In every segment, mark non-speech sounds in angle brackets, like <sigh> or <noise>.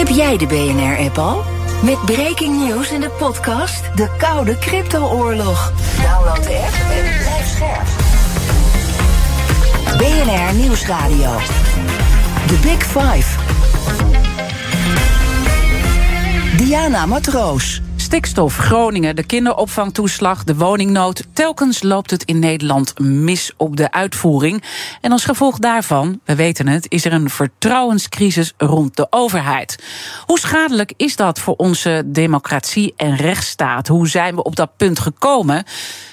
Heb jij de BNR-app al? Met breaking news in de podcast De Koude Crypto-oorlog. Download de app en blijf scherp. BNR Nieuwsradio. The Big Five. Diana Matroos. Stikstof, Groningen, de kinderopvangtoeslag, de woningnood. Telkens loopt het in Nederland mis op de uitvoering. En als gevolg daarvan, we weten het, is er een vertrouwenscrisis rond de overheid. Hoe schadelijk is dat voor onze democratie en rechtsstaat? Hoe zijn we op dat punt gekomen?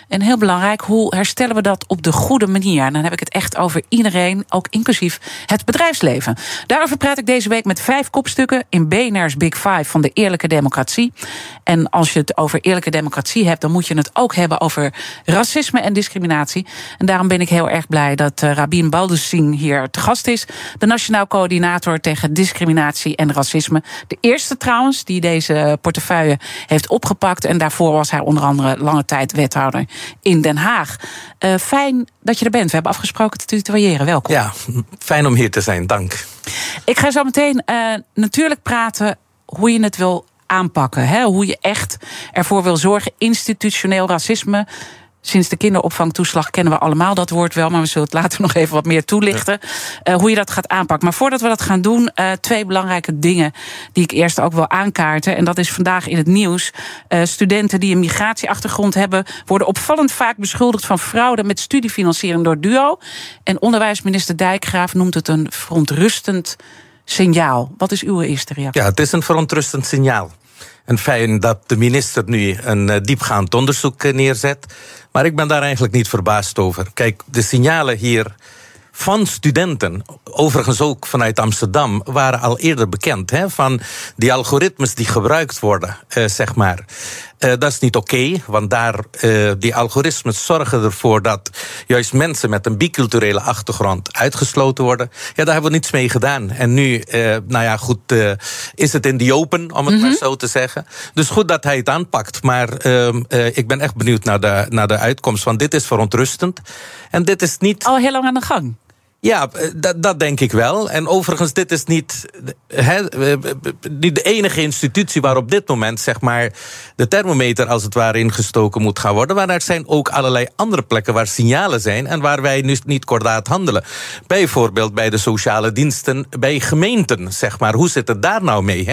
En heel belangrijk, hoe herstellen we dat op de goede manier? En dan heb ik het echt over iedereen, ook inclusief het bedrijfsleven. Daarover praat ik deze week met vijf kopstukken in BNR's Big Five van de eerlijke democratie. En als je het over eerlijke democratie hebt, dan moet je het ook hebben over racisme en discriminatie. En daarom ben ik heel erg blij dat uh, Rabin Baldessing hier te gast is. De Nationaal Coördinator tegen Discriminatie en Racisme. De eerste trouwens die deze portefeuille heeft opgepakt. En daarvoor was hij onder andere lange tijd wethouder in Den Haag. Uh, fijn dat je er bent. We hebben afgesproken te tutoyeren. Welkom. Ja, fijn om hier te zijn. Dank. Ik ga zo meteen uh, natuurlijk praten hoe je het wil aanpakken. Hè? Hoe je echt ervoor wil zorgen. Institutioneel racisme. Sinds de kinderopvangtoeslag kennen we allemaal dat woord wel, maar we zullen het later <laughs> nog even wat meer toelichten. Uh, hoe je dat gaat aanpakken. Maar voordat we dat gaan doen, uh, twee belangrijke dingen die ik eerst ook wil aankaarten. En dat is vandaag in het nieuws. Uh, studenten die een migratieachtergrond hebben, worden opvallend vaak beschuldigd van fraude met studiefinanciering door Duo. En onderwijsminister Dijkgraaf noemt het een verontrustend signaal. Wat is uw eerste reactie? Ja, het is een verontrustend signaal. En fijn dat de minister nu een diepgaand onderzoek neerzet. Maar ik ben daar eigenlijk niet verbaasd over. Kijk, de signalen hier van studenten, overigens ook vanuit Amsterdam, waren al eerder bekend. Hè, van die algoritmes die gebruikt worden, uh, zeg maar. Uh, dat is niet oké, okay, want daar, uh, die algoritmes zorgen ervoor dat juist mensen met een biculturele achtergrond uitgesloten worden. Ja, daar hebben we niets mee gedaan. En nu, nou ja, goed, is het in die open, om het mm -hmm. maar zo te zeggen. Dus goed dat hij het aanpakt. Maar ehm, ik ben echt benieuwd naar de, naar de uitkomst, want dit is verontrustend. En dit is niet. Al heel lang aan de gang. Ja, dat, dat denk ik wel. En overigens, dit is niet, he, niet de enige institutie waar op dit moment zeg maar, de thermometer als het ware ingestoken moet gaan worden. Maar er zijn ook allerlei andere plekken waar signalen zijn en waar wij nu niet kordaat handelen. Bijvoorbeeld bij de sociale diensten, bij gemeenten. Zeg maar. Hoe zit het daar nou mee?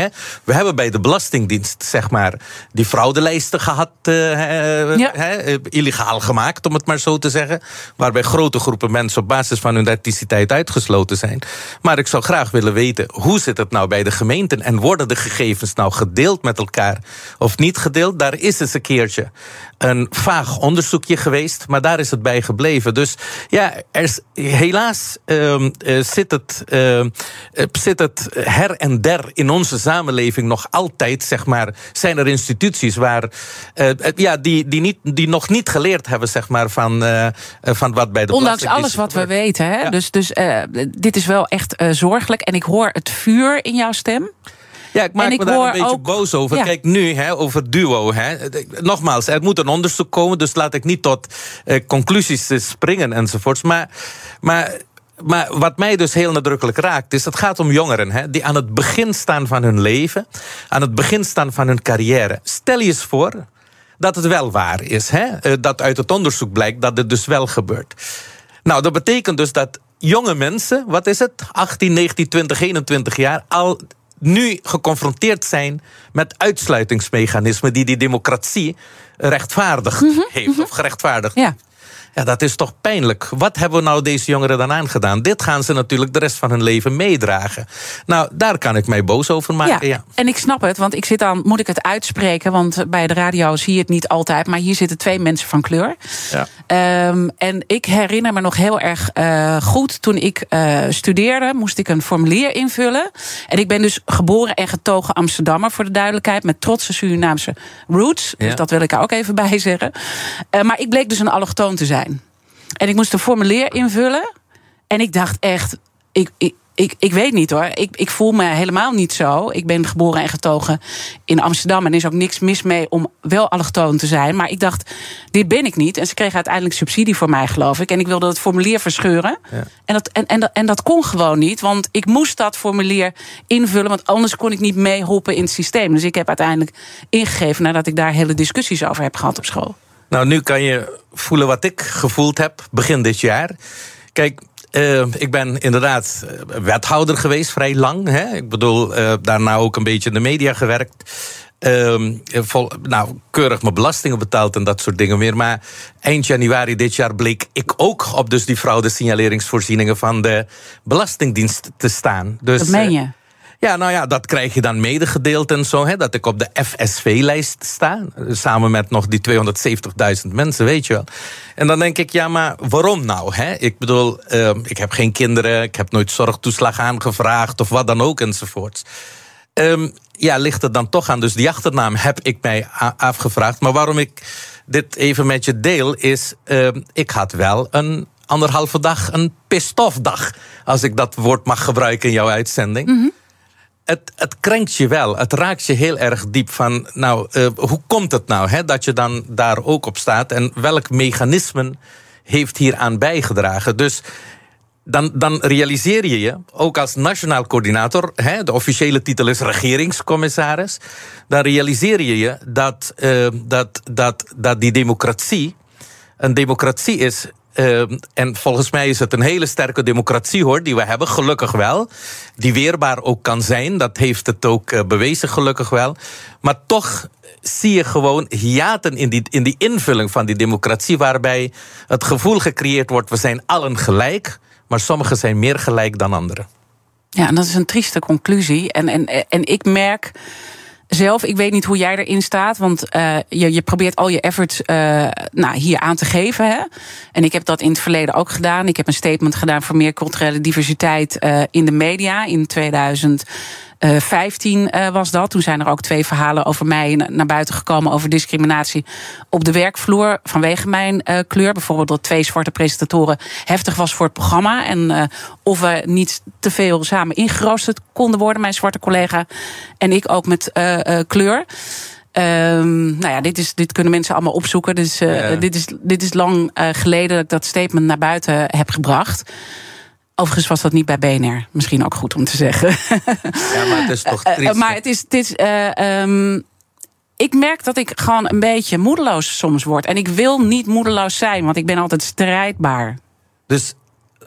We hebben bij de Belastingdienst zeg maar, die fraudelijsten gehad, uh, ja. he, illegaal gemaakt, om het maar zo te zeggen. Waarbij grote groepen mensen op basis van hun etniciteit uitgesloten zijn. Maar ik zou graag willen weten, hoe zit het nou bij de gemeenten? En worden de gegevens nou gedeeld met elkaar of niet gedeeld? Daar is eens een keertje een vaag onderzoekje geweest, maar daar is het bij gebleven. Dus ja, er is, helaas uh, zit, het, uh, zit het her en der in onze samenleving nog altijd, zeg maar, zijn er instituties waar, uh, ja, die, die, niet, die nog niet geleerd hebben, zeg maar, van, van wat bij de Ondanks alles wat we weten, hè? Ja. Dus, dus dit is wel echt zorgelijk. En ik hoor het vuur in jouw stem. Ja, ik maak ik me daar een beetje ook, boos over. Ja. Kijk, nu hè, over duo. Hè. Nogmaals, er moet een onderzoek komen, dus laat ik niet tot uh, conclusies springen enzovoorts. Maar, maar maar wat mij dus heel nadrukkelijk raakt, is het gaat om jongeren hè, die aan het begin staan van hun leven, aan het begin staan van hun carrière. Stel je eens voor dat het wel waar is, hè, dat uit het onderzoek blijkt dat het dus wel gebeurt. Nou, dat betekent dus dat jonge mensen, wat is het, 18, 19, 20, 21 jaar, al nu geconfronteerd zijn met uitsluitingsmechanismen die die democratie rechtvaardig mm -hmm, heeft mm -hmm. of gerechtvaardigd. Ja. Ja, dat is toch pijnlijk. Wat hebben we nou deze jongeren dan aangedaan? Dit gaan ze natuurlijk de rest van hun leven meedragen. Nou, daar kan ik mij boos over maken. Ja, en ik snap het, want ik zit dan, moet ik het uitspreken? Want bij de radio zie je het niet altijd, maar hier zitten twee mensen van kleur. Ja. Ehm, en ik herinner me nog heel erg uh, goed, toen ik uh, studeerde, moest ik een formulier invullen. En ik ben dus geboren en getogen Amsterdammer, voor de duidelijkheid, met trotse Surinaamse roots. Ja. Dus dat wil ik er ook even bij zeggen. Uh, maar ik bleek dus een allochtoon te zijn. En ik moest een formulier invullen. En ik dacht echt, ik, ik, ik, ik weet niet hoor. Ik, ik voel me helemaal niet zo. Ik ben geboren en getogen in Amsterdam. En er is ook niks mis mee om wel allochtoon te zijn. Maar ik dacht, dit ben ik niet. En ze kregen uiteindelijk subsidie voor mij, geloof ik. En ik wilde het formulier verscheuren. Ja. En, dat, en, en, dat, en dat kon gewoon niet. Want ik moest dat formulier invullen. Want anders kon ik niet meehoppen in het systeem. Dus ik heb uiteindelijk ingegeven nadat ik daar hele discussies over heb gehad op school. Nou, nu kan je voelen wat ik gevoeld heb begin dit jaar. Kijk, uh, ik ben inderdaad eh, wethouder geweest, vrij lang. Hè? Ik bedoel, uh, daarna ook een beetje in de media gewerkt. Uh, vol, nou, keurig mijn belastingen betaald en dat soort dingen meer. Maar eind januari dit jaar bleek ik ook op dus die fraude signaleringsvoorzieningen van de Belastingdienst te staan. Dus, dat meen je? Ja, nou ja, dat krijg je dan medegedeeld en zo. Hè, dat ik op de FSV-lijst sta. Samen met nog die 270.000 mensen, weet je wel. En dan denk ik, ja, maar waarom nou? Hè? Ik bedoel, uh, ik heb geen kinderen. Ik heb nooit zorgtoeslag aangevraagd of wat dan ook enzovoorts. Um, ja, ligt het dan toch aan? Dus die achternaam heb ik mij afgevraagd. Maar waarom ik dit even met je deel is... Uh, ik had wel een anderhalve dag een pistofdag. Als ik dat woord mag gebruiken in jouw uitzending. -hmm het, het krenkt je wel. Het raakt je heel erg diep van, nou, uh, hoe komt het nou hè, dat je dan daar ook op staat en welk mechanisme heeft hier aan bijgedragen? Dus dan, dan realiseer je je, ook als nationaal coördinator, hè, de officiële titel is regeringscommissaris, dan realiseer je je dat, uh, dat, dat, dat die democratie een democratie is uh, en volgens mij is het een hele sterke democratie hoor, die we hebben, gelukkig wel. Die weerbaar ook kan zijn, dat heeft het ook uh, bewezen, gelukkig wel. Maar toch zie je gewoon hiaten in die, in die invulling van die democratie, waarbij het gevoel gecreëerd wordt: we zijn allen gelijk, maar sommigen zijn meer gelijk dan anderen. Ja, en dat is een trieste conclusie. En, en, en ik merk zelf, ik weet niet hoe jij erin staat, want uh, je, je probeert al je efforts uh, nou, hier aan te geven. Hè? En ik heb dat in het verleden ook gedaan. Ik heb een statement gedaan voor meer culturele diversiteit uh, in de media in 2000. 15 uh, was dat. Toen zijn er ook twee verhalen over mij naar buiten gekomen over discriminatie op de werkvloer vanwege mijn uh, kleur. Bijvoorbeeld dat twee zwarte presentatoren heftig was voor het programma. En of we niet te veel samen ingeroosterd konden worden, mijn zwarte collega en ik ook met kleur. Um, nou ja, dit, is, dit kunnen mensen allemaal opzoeken. Dus, ja. dit, is, dit is lang geleden dat ik dat statement naar buiten heb gebracht. Overigens was dat niet bij BNR. Misschien ook goed om te zeggen. Ja, maar het is toch triest. Uh, maar het is... Het is uh, um, ik merk dat ik gewoon een beetje moedeloos soms word. En ik wil niet moedeloos zijn, want ik ben altijd strijdbaar. Dus,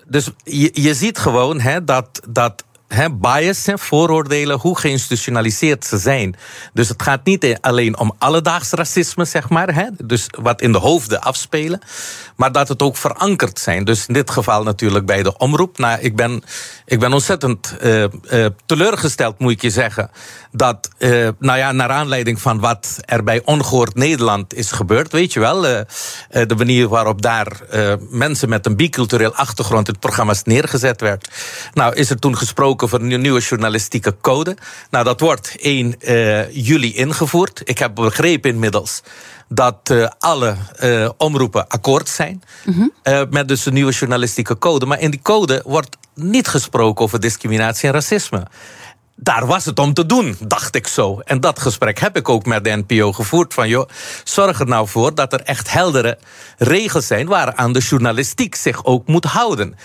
dus je, je ziet gewoon hè, dat, dat he, bias, he, vooroordelen, hoe geïnstitutionaliseerd ze zijn. Dus het gaat niet alleen om alledaags racisme, zeg maar, he, dus wat in de hoofden afspelen, maar dat het ook verankerd zijn. Dus in dit geval natuurlijk bij de omroep. Nou, ik ben, ik ben ontzettend uh, uh, teleurgesteld, moet ik je zeggen, dat, uh, nou ja, naar aanleiding van wat er bij Ongehoord Nederland is gebeurd, weet je wel, de manier waarop daar mensen met een bicultureel achtergrond in programma's neergezet werd. Nou, is er toen gesproken voor een nieuwe journalistieke code. Nou, dat wordt 1 uh, juli ingevoerd. Ik heb begrepen inmiddels dat uh, alle uh, omroepen akkoord zijn mm -hmm. uh, met dus een nieuwe journalistieke code. Maar in die code wordt niet gesproken over discriminatie en racisme. Daar was het om te doen, dacht ik zo. En dat gesprek heb ik ook met de NPO gevoerd. Van joh, zorg er nou voor dat er echt heldere regels zijn waaraan de journalistiek zich ook moet houden.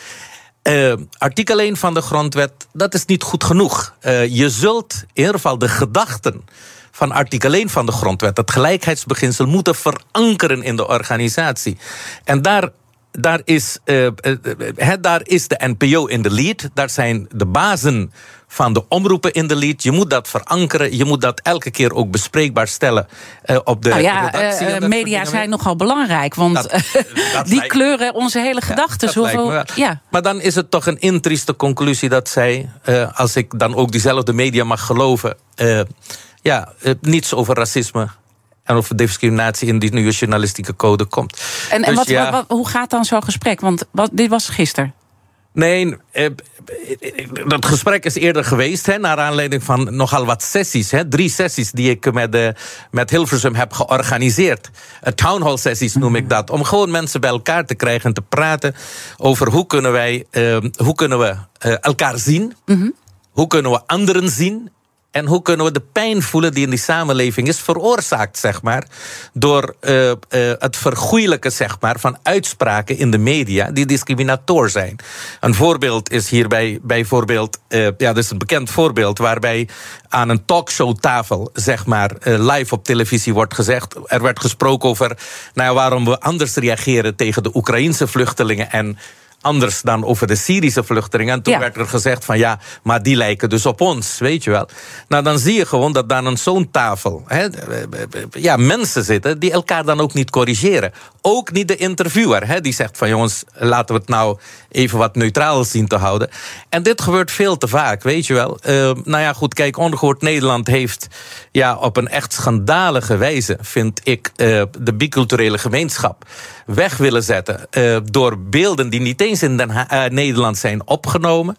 Uh, artikel 1 van de grondwet, dat is niet goed genoeg. Uh, je zult in ieder geval de gedachten van artikel 1 van de grondwet, het gelijkheidsbeginsel, moeten verankeren in de organisatie. En daar daar is, eh, daar is de NPO in de lead. Daar zijn de bazen van de omroepen in de lead. Je moet dat verankeren. Je moet dat elke keer ook bespreekbaar stellen op de Nou ja, redactie. media zijn nogal belangrijk, want Dat- <laughs> dat die lijkt- kleuren onze hele gedachten. Me wel. ja. Maar dan is het toch een intrieste conclusie dat zij, als ik dan ook diezelfde media mag geloven, ja, niets over racisme en over discriminatie in die nieuwe journalistieke code komt. En, en Dus wat, ja, wat- wat- hoe gaat dan zo'n gesprek? Want wat, dit was gisteren. Nee, eh, dat gesprek is eerder geweest, hè, naar aanleiding van nogal wat sessies. Hè, drie sessies die ik met, eh, met Hilversum heb georganiseerd. Town hall sessies noem ik dat. Om gewoon mensen bij elkaar te krijgen en te praten over hoe kunnen wij, eh, hoe kunnen we eh, elkaar zien, hoe kunnen we anderen zien. En hoe kunnen we de pijn voelen die in die samenleving is veroorzaakt, zeg maar, door eh, eh, het vergoeilijken, zeg maar, van uitspraken in de media die discriminator zijn. Een voorbeeld is hierbij bijvoorbeeld, eh, ja, dat is een bekend voorbeeld waarbij aan een talkshowtafel, zeg maar, live op televisie wordt gezegd, er werd gesproken over, nou waarom we anders reageren tegen de Oekraïnse vluchtelingen en anders dan over de Syrische vluchtelingen. En toen Ja. werd er gezegd van ja, maar die lijken dus op ons, weet je wel. Nou, dan zie je gewoon dat dan aan zo'n tafel hè, ja, mensen zitten die elkaar dan ook niet corrigeren. Ook niet de interviewer, hè, die zegt van jongens, laten we het nou even wat neutraal zien te houden. En dit gebeurt veel te vaak, weet je wel. Eh, nou ja, goed, kijk, Ongehoord Nederland heeft ja, op een echt schandalige wijze, vind ik, eh, de biculturele gemeenschap weg willen zetten. eh, door beelden die niet eens in Den Ha- eh, Nederland zijn opgenomen.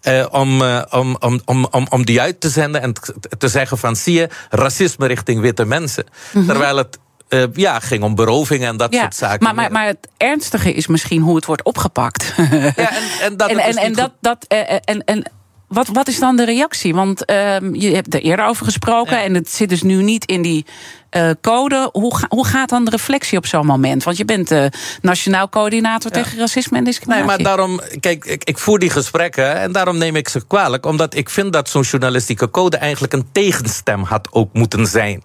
eh, om, eh, om, om, om, om, om die uit te zenden en te zeggen van zie je, racisme richting witte mensen. Terwijl het ja, ging om berovingen en dat Ja, soort zaken. maar, maar, maar het ernstige is misschien hoe het wordt opgepakt. Ja, en, en dat <laughs> en, en, dus en niet dat, dat, en, en wat, wat is dan de reactie? Want ehm, je hebt er eerder over gesproken Ja. en het zit dus nu niet in die eh, code. Hoe, ga- hoe gaat dan de reflectie op zo'n moment? Want je bent eh, nationaal coördinator tegen racisme en Nee, discriminatie. maar daarom, kijk, ik, ik voer die gesprekken en daarom neem ik ze kwalijk. Omdat ik vind dat zo'n journalistieke code eigenlijk een tegenstem had ook moeten zijn.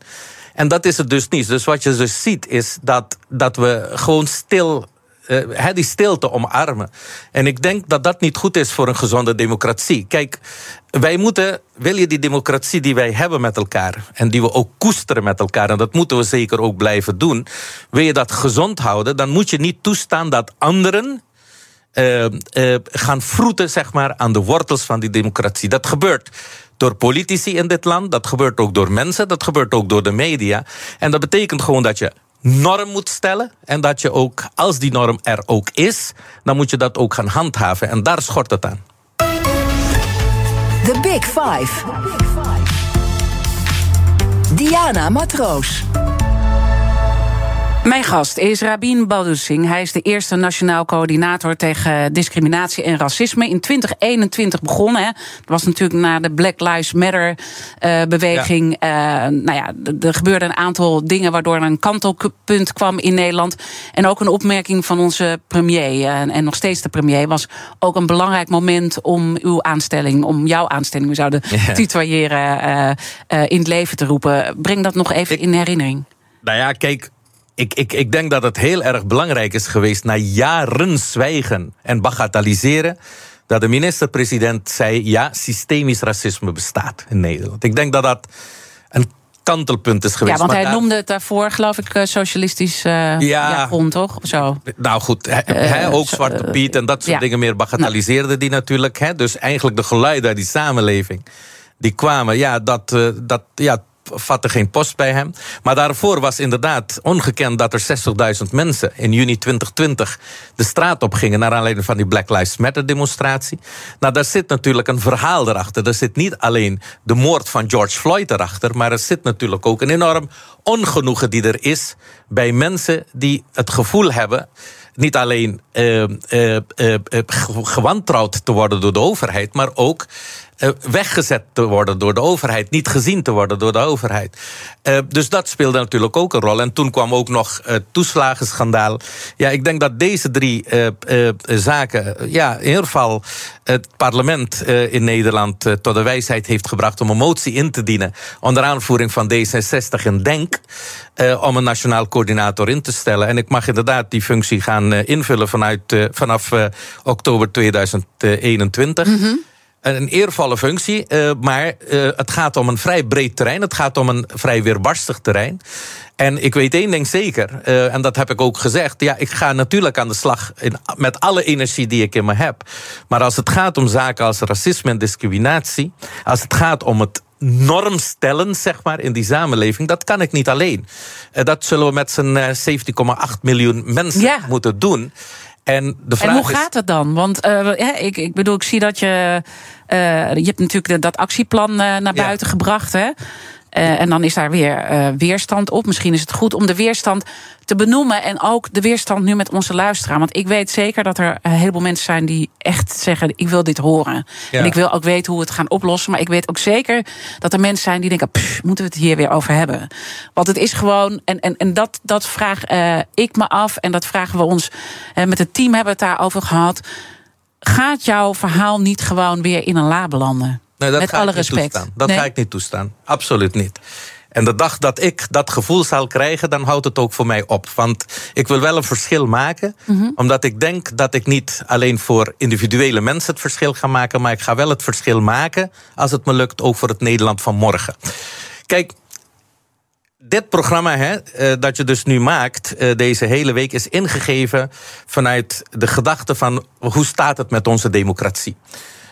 En dat is het dus niet. Dus wat je dus ziet is dat, dat we gewoon stil. Eh, hè, die stilte omarmen. En ik denk dat dat niet goed is voor een gezonde democratie. Kijk, wij moeten, wil je die democratie die wij hebben met elkaar, en die we ook koesteren met elkaar, en dat moeten we zeker ook blijven doen, wil je dat gezond houden, dan moet je niet toestaan dat anderen eh, eh, gaan vroeten zeg maar, aan de wortels van die democratie. Dat gebeurt door politici in dit land, dat gebeurt ook door mensen, dat gebeurt ook door de media. En dat betekent gewoon dat je norm moet stellen en dat je ook, als die norm er ook is, dan moet je dat ook gaan handhaven. En daar schort het aan. Big Five. Diana Matroos. Mijn gast is Rabin Baldoussing. Hij is de eerste nationaal coördinator tegen discriminatie en racisme. In 2021 begonnen. Hè. Dat was natuurlijk na de Black Lives Matter eh, beweging. Eh, nou ja, er gebeurden een aantal dingen waardoor er een kantelpunt kwam in Nederland. En ook een opmerking van onze premier, eh, en nog steeds de premier, was ook een belangrijk moment om uw aanstelling, om jouw aanstelling, we zouden Ja. tutoyeren, in het leven te roepen. Breng dat nog even in herinnering. Nou ja, kijk. Ik, ik, ik denk dat het heel erg belangrijk is geweest na jaren zwijgen en bagatelliseren. Dat de minister-president zei: ja, systemisch racisme bestaat in Nederland. Ik denk dat dat een kantelpunt is geweest. Ja, want Maar hij daar- noemde het daarvoor, geloof ik, eh, socialistisch eh Ja. jargon, toch? Of Zo. Nou goed, hij, hij ook Zwarte eh, Piet en dat soort ja. dingen meer bagatelliseerde die natuurlijk. Hè? Dus eigenlijk de geluiden uit die samenleving die kwamen, ja, dat, eh, dat ja, vatte geen post bij hem. Maar daarvoor was inderdaad ongekend dat er 60.000 mensen in juni 2020 de straat op gingen naar aanleiding van die Black Lives Matter demonstratie. Nou, daar zit natuurlijk een verhaal erachter. Er zit niet alleen de moord van George Floyd erachter, maar er zit natuurlijk ook een enorm ongenoegen die er is bij mensen die het gevoel hebben niet alleen ge- gewantrouwd te worden door de overheid, maar ook weggezet te worden door de overheid, niet gezien te worden door de overheid. Eh, dus dat speelde natuurlijk ook een rol. En toen kwam ook nog het toeslagenschandaal. Ja, ik denk dat deze drie eh, eh, zaken, ja, in ieder geval het parlement eh, in Nederland eh, tot de wijsheid heeft gebracht om een motie in te dienen onder aanvoering van D66 en Denk. eh, om een nationaal coördinator in te stellen. En ik mag inderdaad die functie gaan eh, invullen vanuit, eh, vanaf eh, oktober 2021. Een eervolle functie, eh, maar eh, het gaat om een vrij breed terrein. Het gaat om een vrij weerbarstig terrein. En ik weet één ding zeker, eh, en dat heb ik ook gezegd. Ja, ik ga natuurlijk aan de slag in, met alle energie die ik in me heb. Maar als het gaat om zaken als racisme en discriminatie, als het gaat om het norm stellen, zeg maar, in die samenleving, dat kan ik niet alleen. Dat zullen we met z'n eh, 17,8 miljoen mensen Ja. moeten doen. En, de vraag En hoe is, gaat het dan? Want ja, ik, ik bedoel, ik zie dat je. Eh, je hebt natuurlijk dat actieplan eh, naar Ja. buiten gebracht. Hè? Eh, en dan is daar weer weerstand op. Misschien is het goed om de weerstand te benoemen. En ook de weerstand nu met onze luisteraar. Want ik weet zeker dat er een heleboel mensen zijn die echt zeggen: Ik wil dit horen. Ja. En ik wil ook weten hoe we het gaan oplossen. Maar ik weet ook zeker dat er mensen zijn die denken: "Pff, moeten we het hier weer over hebben? Want het is gewoon. En, en, en dat, dat vraag ik me af. En dat vragen we ons. met het team hebben we het daarover gehad. Gaat jouw verhaal niet gewoon weer in een la belanden? Nee, dat Met ga ik alle niet respect. toestaan. Dat Nee? ga ik niet toestaan. Absoluut niet. En de dag dat ik dat gevoel zal krijgen, dan houdt het ook voor mij op. Want ik wil wel een verschil maken. Mhm. Omdat ik denk dat ik niet alleen voor individuele mensen het verschil ga maken. Maar ik ga wel het verschil maken, als het me lukt, ook voor het Nederland van morgen. Kijk, dit programma hè, eh, dat je dus nu maakt, eh, deze hele week, is ingegeven vanuit de gedachte van hoe staat het met onze democratie.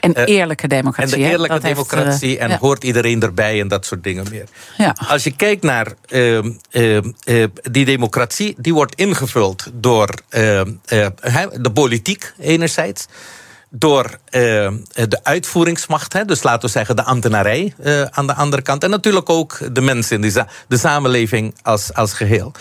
En Eh, eerlijke En democratie. de hè? eerlijke heeft, democratie en ja. hoort iedereen erbij en dat soort dingen meer. Ja. Als je kijkt naar ehm, ehm, eh, die democratie, die wordt ingevuld door ehm, de politiek enerzijds. Door ehm, de uitvoeringsmacht, hè, dus laten we zeggen de ambtenarij eh, aan de andere kant. En natuurlijk ook de mensen in die de samenleving als, als geheel.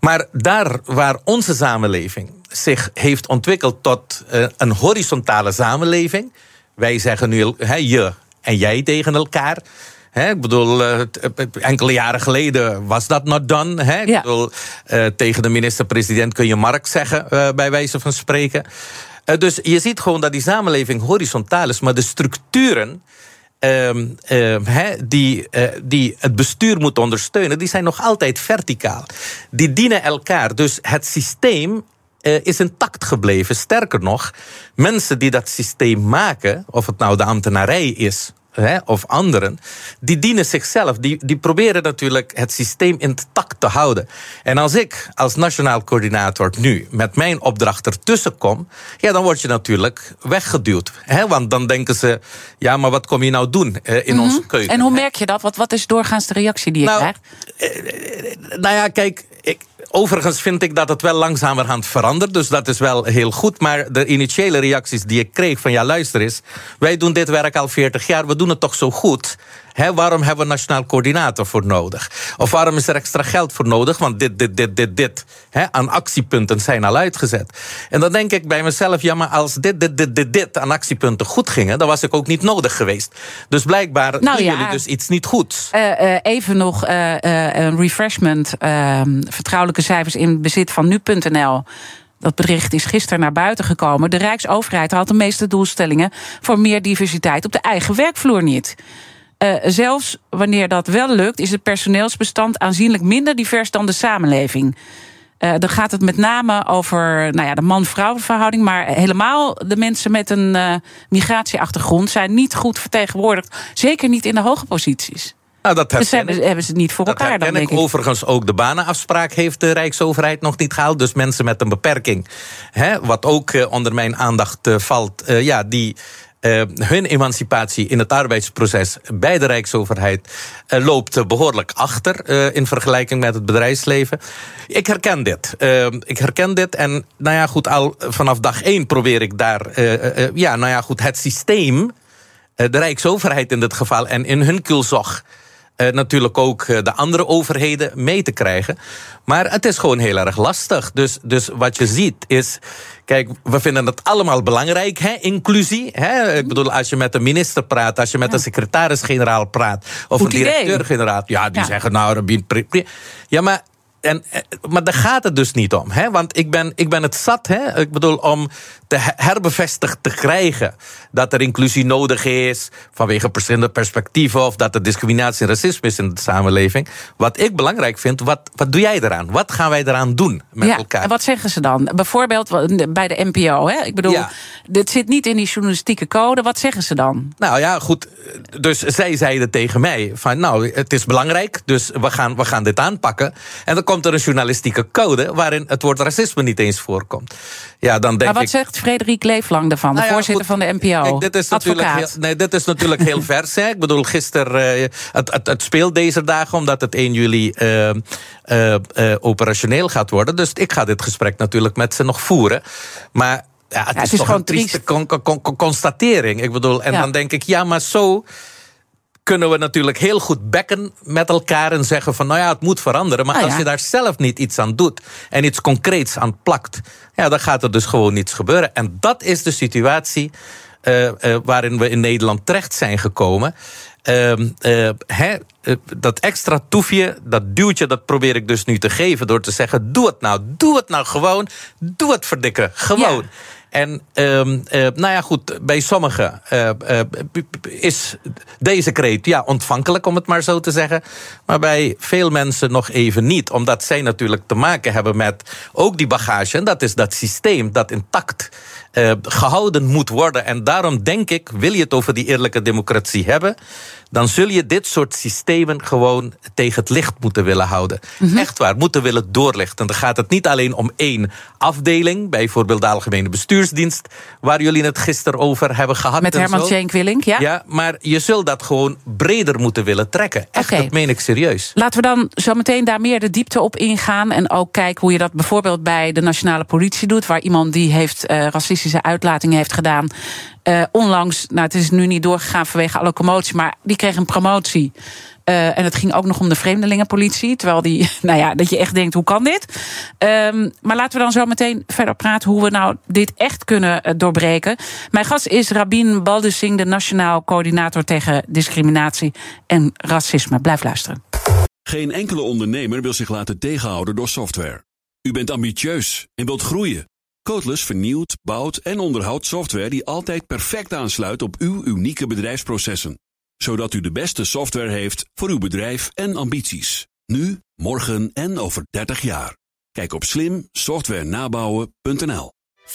Maar daar waar onze samenleving zich heeft ontwikkeld tot eh, een horizontale samenleving. Wij zeggen nu hè, je en jij tegen elkaar. Ik bedoel, eh, eh, enkele jaren geleden was dat not done. Ja. Ik bedoel, eh, tegen de minister-president kun je Mark zeggen, eh, bij wijze van spreken. Eh, dus je ziet gewoon dat die samenleving horizontaal is, maar de structuren. ehm, ehm, die, eh, die het bestuur moeten ondersteunen, die zijn nog altijd verticaal. Die dienen elkaar. Dus het systeem eh, is intact gebleven. Sterker nog, mensen die dat systeem maken, of het nou de ambtenarij is hè, of anderen, die dienen zichzelf. Die, die proberen natuurlijk het systeem intact te houden. En als ik als nationaal coördinator nu met mijn opdracht ertussen kom, ja, dan word je natuurlijk weggeduwd. Hè, want dan denken ze, ja, maar wat kom je nou doen eh, in onze keuken? Mhm. En hoe merk je dat? Wat, wat is doorgaans de reactie die je Nou, krijgt? Nou ja, kijk. Overigens vind ik dat het wel langzamerhand verandert. Dus dat is wel heel goed. Maar de initiële reacties die ik kreeg van... ja, luister eens. Wij doen dit werk al 40 jaar. We doen het toch zo goed. Hè, waarom hebben we een nationaal coördinator voor nodig? Of waarom is er extra geld voor nodig? Want dit, dit, dit, dit, dit hè, aan actiepunten zijn al uitgezet. En dan denk ik bij mezelf... ja, maar als dit, dit, dit, dit, dit aan actiepunten goed gingen... dan was ik ook niet nodig geweest. Dus blijkbaar Nou doen ja. jullie dus iets niet goeds. Eh, eh, even nog eh, een refreshment. eh, vertrouwelijke cijfers in bezit van nu.nl. Dat bericht is gisteren naar buiten gekomen. De Rijksoverheid haalt de meeste doelstellingen voor meer diversiteit op de eigen werkvloer niet. Eh, zelfs wanneer dat wel lukt, is het personeelsbestand aanzienlijk minder divers dan de samenleving. Eh, dan gaat het met name over nou ja, de man-vrouw verhouding. Maar helemaal de mensen met een eh, migratieachtergrond zijn niet goed vertegenwoordigd. Zeker niet in de hoge posities. Nou, dat Dus hebben, hebben ze het niet voor Dat elkaar dan, denk ik. Overigens ook de banenafspraak heeft de Rijksoverheid nog niet gehaald. Dus mensen met een beperking, hè, wat ook onder mijn aandacht valt, ja, die. Eh, hun emancipatie in het arbeidsproces bij de Rijksoverheid eh, loopt eh, behoorlijk achter eh, in vergelijking met het bedrijfsleven. Ik herken dit. Ik herken dit. En nou ja, goed, al vanaf dag één probeer ik daar ja, nou ja, goed, het systeem, de Rijksoverheid in dit geval, en in hun kulzog natuurlijk ook eh, de andere overheden mee te krijgen. Maar het is gewoon heel erg lastig. Dus, dus wat je ziet is. Kijk, we vinden het allemaal belangrijk, hè? inclusie. Hè? Ik bedoel, als je met de minister praat, als je met de secretaris-generaal praat, of Goed een directeur-generaal, ja, die Ja. zeggen nou, Rabin, ja, maar. En, eh, maar daar gaat het dus niet om. Hè? Want ik ben, ik ben het zat, hè? ik bedoel, om te he- herbevestigd te krijgen dat er inclusie nodig is vanwege verschillende perspectieven of dat er discriminatie en racisme is in de samenleving. Wat ik belangrijk vind, wat, wat doe jij eraan? Wat gaan wij eraan doen met ja, elkaar? En wat zeggen ze dan? Bijvoorbeeld bij de NPO. Hè? Ik bedoel, Ja. dit zit niet in die journalistieke code. Wat zeggen ze dan? Nou ja, goed. Dus zij zeiden tegen mij: van nou, het is belangrijk, dus we gaan, we gaan dit aanpakken. En dan komt er een journalistieke code waarin het woord racisme niet eens voorkomt. Ja, dan denk Maar wat ik. zegt Frederik Leeflang daarvan, de Nou voorzitter goed, van de NPO? Kijk, dit, is natuurlijk heel, nee, dit is natuurlijk heel <laughs> vers. Hè. Ik bedoel, gisteren. eh, het, het, het speelt deze dagen omdat het 1 juli eh, eh, operationeel gaat worden. Dus ik ga dit gesprek natuurlijk met ze nog voeren. Maar. Ja, het, is, is toch gewoon een trieste con- con- con- constatering. Ik bedoel, en Ja. dan denk ik, ja, maar zo kunnen we natuurlijk heel goed bekken met elkaar en zeggen van nou ja, het moet veranderen. Maar Nou als ja. je daar zelf niet iets aan doet en iets concreets aan plakt, ja, dan gaat er dus gewoon niets gebeuren. En dat is de situatie eh, eh, waarin we in Nederland terecht zijn gekomen. Ehm, eh, hè, dat extra toefje, dat duwtje, dat probeer ik dus nu te geven door te zeggen: doe het nou, doe het nou gewoon, doe het verdikken, gewoon. Ja. En ehm, eh, nou ja, goed, bij sommigen eh, eh, is deze kreet ja, ontvankelijk, om het maar zo te zeggen. Maar bij veel mensen nog even niet. Omdat zij natuurlijk te maken hebben met ook die bagage. En dat is dat systeem dat intact eh, gehouden moet worden. En daarom denk ik, wil je het over die eerlijke democratie hebben, dan zul je dit soort systemen gewoon tegen het licht moeten willen houden. Echt waar, moeten willen doorlichten. Dan gaat het niet alleen om één afdeling, bijvoorbeeld de Algemene Bestuursdienst, waar jullie het gisteren over hebben gehad. Met Herman. Tjenk Willink, ja? Ja, maar je zult dat gewoon breder moeten willen trekken. Echt, Oké. dat meen ik serieus. Laten we dan zo meteen daar meer de diepte op ingaan. En ook kijken hoe je dat bijvoorbeeld bij de nationale politie doet. Waar iemand die heeft eh, racistische uitlatingen heeft gedaan. Eh, onlangs, nou het is nu niet doorgegaan vanwege alle commotie. Maar die kreeg een promotie. Eh, en het ging ook nog om de vreemdelingenpolitie. Terwijl die, <laughs> nou ja, dat je echt denkt, hoe kan dit? Ehm, maar laten we dan zo meteen verder praten hoe we nou dit echt kunnen eh, doorbreken. Mijn gast is Rabin Baldusing, de Nationaal Coördinator tegen Discriminatie en Racisme. Blijf luisteren. Geen enkele ondernemer wil zich laten tegenhouden door software. U bent ambitieus en wilt groeien. Codeless vernieuwt, bouwt en onderhoudt software die altijd perfect aansluit op uw unieke bedrijfsprocessen. Zodat u de beste software heeft voor uw bedrijf en ambities. Nu, morgen en over 30 jaar. Kijk op slimsoftwarenabouwen.nl 65%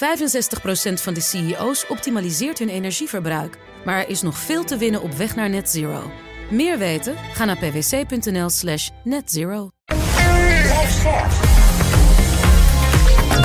van de CEO's optimaliseert hun energieverbruik. Maar er is nog veel te winnen op weg naar net zero. Meer weten? Ga naar pwc.nl slash netzero.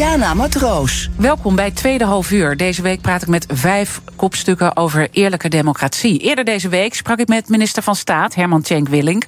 Diana Matroos. Welkom bij tweede half uur. Deze week praat ik met vijf kopstukken over eerlijke democratie. Eerder deze week sprak ik met minister van Staat Herman Tjenk Willink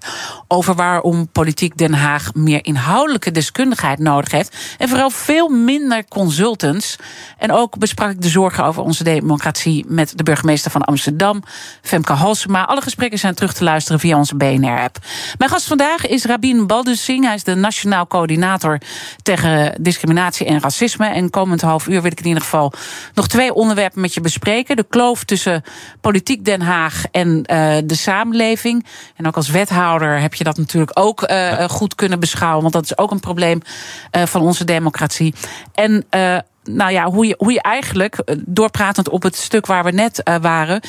over waarom politiek Den Haag meer inhoudelijke deskundigheid nodig heeft en vooral veel minder consultants. En ook besprak ik de zorgen over onze democratie met de burgemeester van Amsterdam, Femke Halsema. Alle gesprekken zijn terug te luisteren via onze BNR-app. Mijn gast vandaag is Rabin Baldusing. Hij is de Nationaal Coördinator tegen Discriminatie en Racisme. En komend half uur wil ik in ieder geval nog twee onderwerpen met je bespreken. De kloof tussen politiek Den Haag en eh, de samenleving. En ook als wethouder heb je dat natuurlijk ook eh, goed kunnen beschouwen. Want dat is ook een probleem eh, van onze democratie. En eh, nou ja, hoe je, hoe je eigenlijk, doorpratend op het stuk waar we net eh, waren,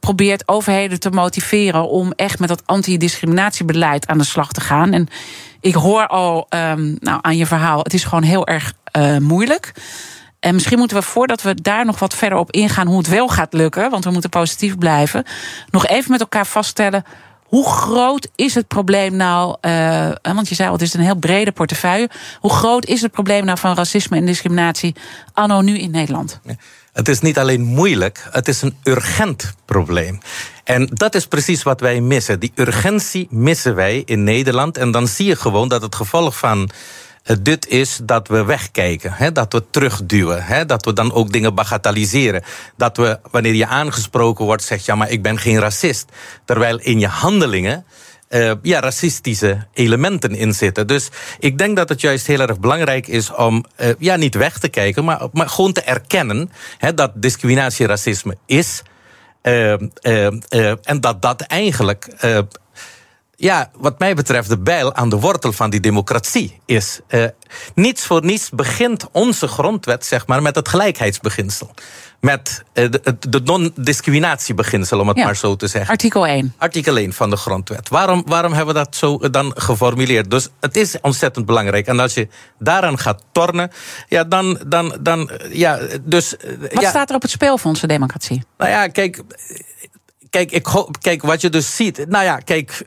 probeert overheden te motiveren om echt met dat antidiscriminatiebeleid aan de slag te gaan. En ik hoor al ehm, nou, aan je verhaal, het is gewoon heel erg eh, moeilijk. En misschien moeten we voordat we daar nog wat verder op ingaan hoe het wel gaat lukken, want we moeten positief blijven, nog even met elkaar vaststellen. Hoe groot is het probleem nou? eh, want je zei al, het is een heel brede portefeuille. Hoe groot is het probleem nou van racisme en discriminatie anno nu in Nederland? Het is niet alleen moeilijk, het is een urgent probleem. En dat is precies wat wij missen. Die urgentie missen wij in Nederland. En dan zie je gewoon dat het gevolg van dit is dat we wegkijken, hè, dat we terugduwen, hè, dat we dan ook dingen bagatelliseren. Dat we, wanneer je aangesproken wordt, zegt ja, maar ik ben geen racist. Terwijl in je handelingen uh, ja, racistische elementen in zitten. Dus ik denk dat het juist heel erg belangrijk is om uh, ja, niet weg te kijken, maar, maar gewoon te erkennen hè, dat discriminatie racisme is. En dat dat eigenlijk ja, wat mij betreft de bijl aan de wortel van die democratie is. Uh, niets voor niets begint onze grondwet zeg maar, met het gelijkheidsbeginsel. Met uh, de, de non-discriminatiebeginsel, om het maar zo te zeggen. Artikel 1. Artikel 1 van de grondwet. Waarom, waarom hebben we dat zo dan geformuleerd? Dus het is ontzettend belangrijk. En als je daaraan gaat tornen, ja, dan. dan, dan ja, dus, wat ja. staat er op het spel voor onze democratie? Nou ja, kijk kijk, ik kijk, wat je dus ziet. Nou ja, kijk,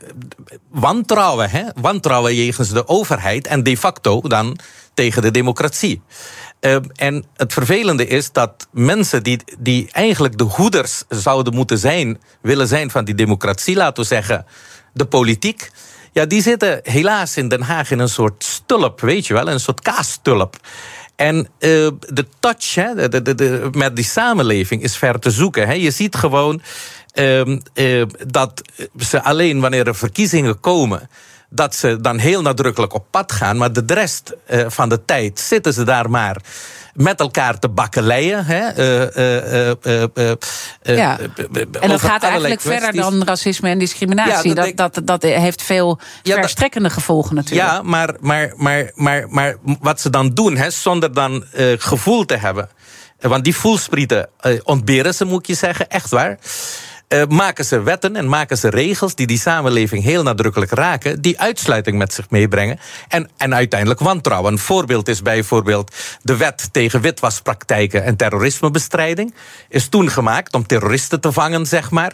wantrouwen, hè? wantrouwen jegens de overheid en de facto dan tegen de democratie. Uh, en het vervelende is dat mensen die, die eigenlijk de hoeders zouden moeten zijn, willen zijn van die democratie, laten we zeggen, de politiek. Ja, die zitten helaas in Den Haag in een soort stulp, weet je wel, een soort kaastulp. En uh, de touch hè, de, de, de, met die samenleving is ver te zoeken. Hè. Je ziet gewoon dat ze alleen wanneer er verkiezingen komen dat ze dan heel nadrukkelijk op pad gaan. Maar de rest uh, van de tijd zitten ze daar maar met elkaar te bakkeleien. Hè? Uh, ja. En dat gaat eigenlijk kwesties. verder dan racisme en discriminatie. Ja, dat, dat, dat, dat, heeft veel ja, verstrekkende gevolgen natuurlijk. Ja, maar, maar, maar, maar, maar wat ze dan doen, hè, zonder dan gevoel te hebben. Want die voelsprieten ontberen ze, moet je zeggen, echt waar. Uh, maken ze wetten en maken ze regels die die samenleving heel nadrukkelijk raken, die uitsluiting met zich meebrengen en, en uiteindelijk wantrouwen. Een voorbeeld is bijvoorbeeld de wet tegen witwaspraktijken en terrorismebestrijding. Is toen gemaakt om terroristen te vangen, zeg maar.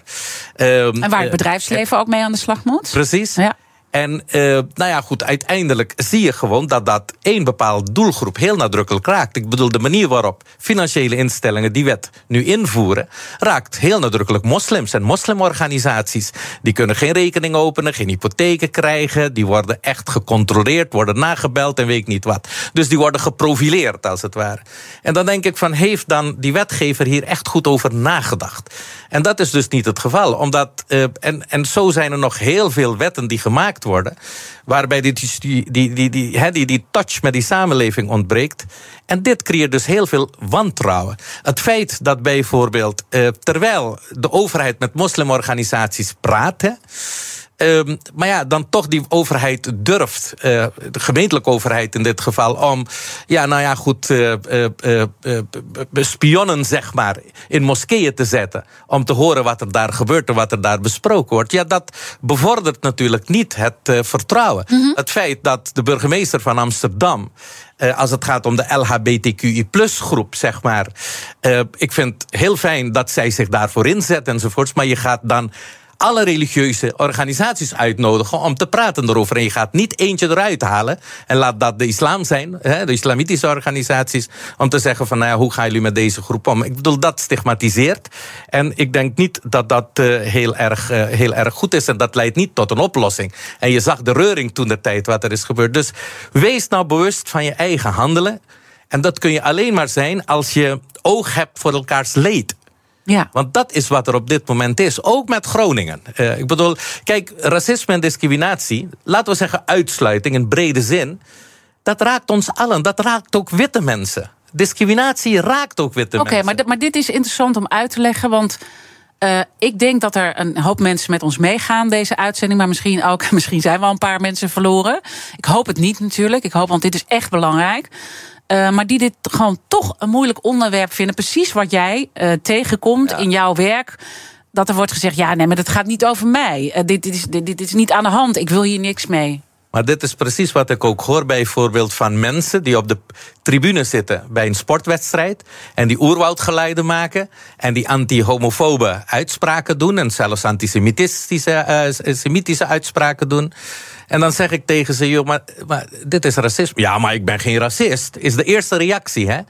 Uh, en waar het eh, bedrijfsleven ook mee aan de slag moet. Precies. Ja. En uh, nou ja, goed, uiteindelijk zie je gewoon dat dat één bepaald doelgroep heel nadrukkelijk raakt. Ik bedoel, de manier waarop financiële instellingen die wet nu invoeren, raakt heel nadrukkelijk moslims en moslimorganisaties. Die kunnen geen rekening openen, geen hypotheken krijgen, die worden echt gecontroleerd, worden nagebeld en weet ik niet wat. Dus die worden geprofileerd, als het ware. En dan denk ik van, heeft dan die wetgever hier echt goed over nagedacht? En dat is dus niet het geval, omdat, uh, en, en zo zijn er nog heel veel wetten die gemaakt worden. Waarbij die, die, die, die, die, die, die touch met die samenleving ontbreekt. En dit creëert dus heel veel wantrouwen. Het feit dat bijvoorbeeld, eh, terwijl de overheid met moslimorganisaties praat. Um, maar ja, dan toch die overheid durft, uh, de gemeentelijke overheid in dit geval, om, ja, nou ja, goed, uh, uh, spionnen, zeg maar, in moskeeën te zetten. Om te horen wat er daar gebeurt en wat er daar besproken wordt. Ja, dat bevordert natuurlijk niet het vertrouwen. Mm -hmm. Het feit dat de burgemeester van Amsterdam. als het gaat om de LHBTQI-groep, zeg maar. ik vind het heel fijn dat zij zich daarvoor inzet enzovoorts. Maar je gaat dan alle religieuze organisaties uitnodigen om te praten erover. En je gaat niet eentje eruit halen en laat dat de islam zijn, de islamitische organisaties, om te zeggen van nou ja, hoe gaan jullie met deze groep om? Ik bedoel, dat stigmatiseert. En ik denk niet dat dat uh, heel, erg, uh, heel erg goed is en dat leidt niet tot een oplossing. En je zag de reuring toen de tijd wat er is gebeurd. Dus wees nou bewust van je eigen handelen. En dat kun je alleen maar zijn als je oog hebt voor elkaars leed. Ja. Want dat is wat er op dit moment is. Ook met Groningen. Uh, ik bedoel, kijk, racisme en discriminatie, laten we zeggen uitsluiting in brede zin, dat raakt ons allen. Dat raakt ook witte mensen. Discriminatie raakt ook witte mensen. Oké, maar, maar dit is interessant om uit te leggen, want. Uh, ik denk dat er een hoop mensen met ons meegaan, deze uitzending. Maar misschien ook, <laughs> misschien zijn we al een paar mensen verloren. Ik hoop het niet natuurlijk. Ik hoop, want dit is echt belangrijk. Uh, maar die dit gewoon toch een moeilijk onderwerp vinden. Precies wat jij uh, tegenkomt ja. in jouw werk. Dat er wordt gezegd: ja, nee, maar het gaat niet over mij. Uh, dit, dit, is, dit, dit is niet aan de hand. Ik wil hier niks mee. Maar dit is precies wat ik ook hoor bijvoorbeeld van mensen die op de tribune zitten bij een sportwedstrijd en die oerwoudgeluiden maken en die anti-homofobe uitspraken doen en zelfs antisemitische uh, semitische uitspraken doen. En dan zeg ik tegen ze, joh, maar, maar dit is racisme. Ja, maar ik ben geen racist, is de eerste reactie, hè?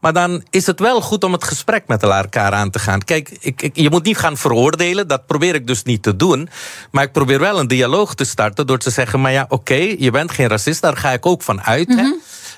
Maar dan is het wel goed om het gesprek met elkaar aan te gaan. Kijk, ik, ik, je moet niet gaan veroordelen. Dat probeer ik dus niet te doen. Maar ik probeer wel een dialoog te starten door te zeggen: maar ja, oké, je bent geen racist, daar ga ik ook van uit. hè?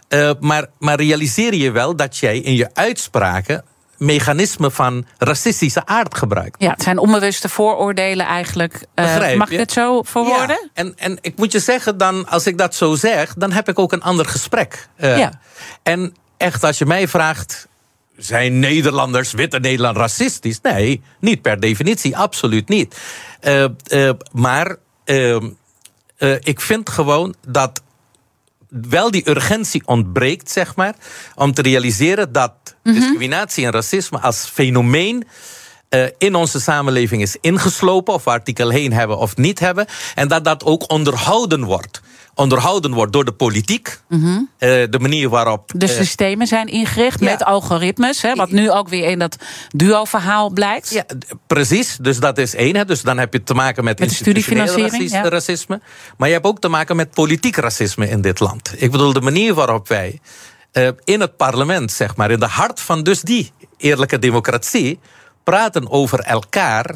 Eh, maar, maar realiseer je wel dat jij in je uitspraken mechanismen van racistische aard gebruikt. Ja, het zijn onbewuste vooroordelen eigenlijk. Eh, mag ik je? het zo verwoorden? Ja, en, en ik moet je zeggen, dan, als ik dat zo zeg, dan heb ik ook een ander gesprek. Eh, Ja. En echt, als je mij vraagt. Zijn Nederlanders, witte Nederland, racistisch? Nee, niet per definitie, absoluut niet. Eh, maar ehm, eh, ik vind gewoon dat wel die urgentie ontbreekt, zeg maar, om te realiseren dat discriminatie en racisme als fenomeen eh, in onze samenleving is ingeslopen, of we artikel heen hebben of niet hebben, en dat dat ook onderhouden wordt. Onderhouden wordt door de politiek, eh, de manier waarop. De eh, systemen zijn ingericht met algoritmes, hè, wat nu ook weer in dat duo-verhaal blijkt. Ja, precies. Dus dat is één. Hè. Dus dan heb je te maken met, Met institutioneel ja. racisme. Maar je hebt ook te maken met politiek racisme in dit land. Ik bedoel, de manier waarop wij eh, in het parlement, zeg maar, in de hart van dus die eerlijke democratie, praten over elkaar.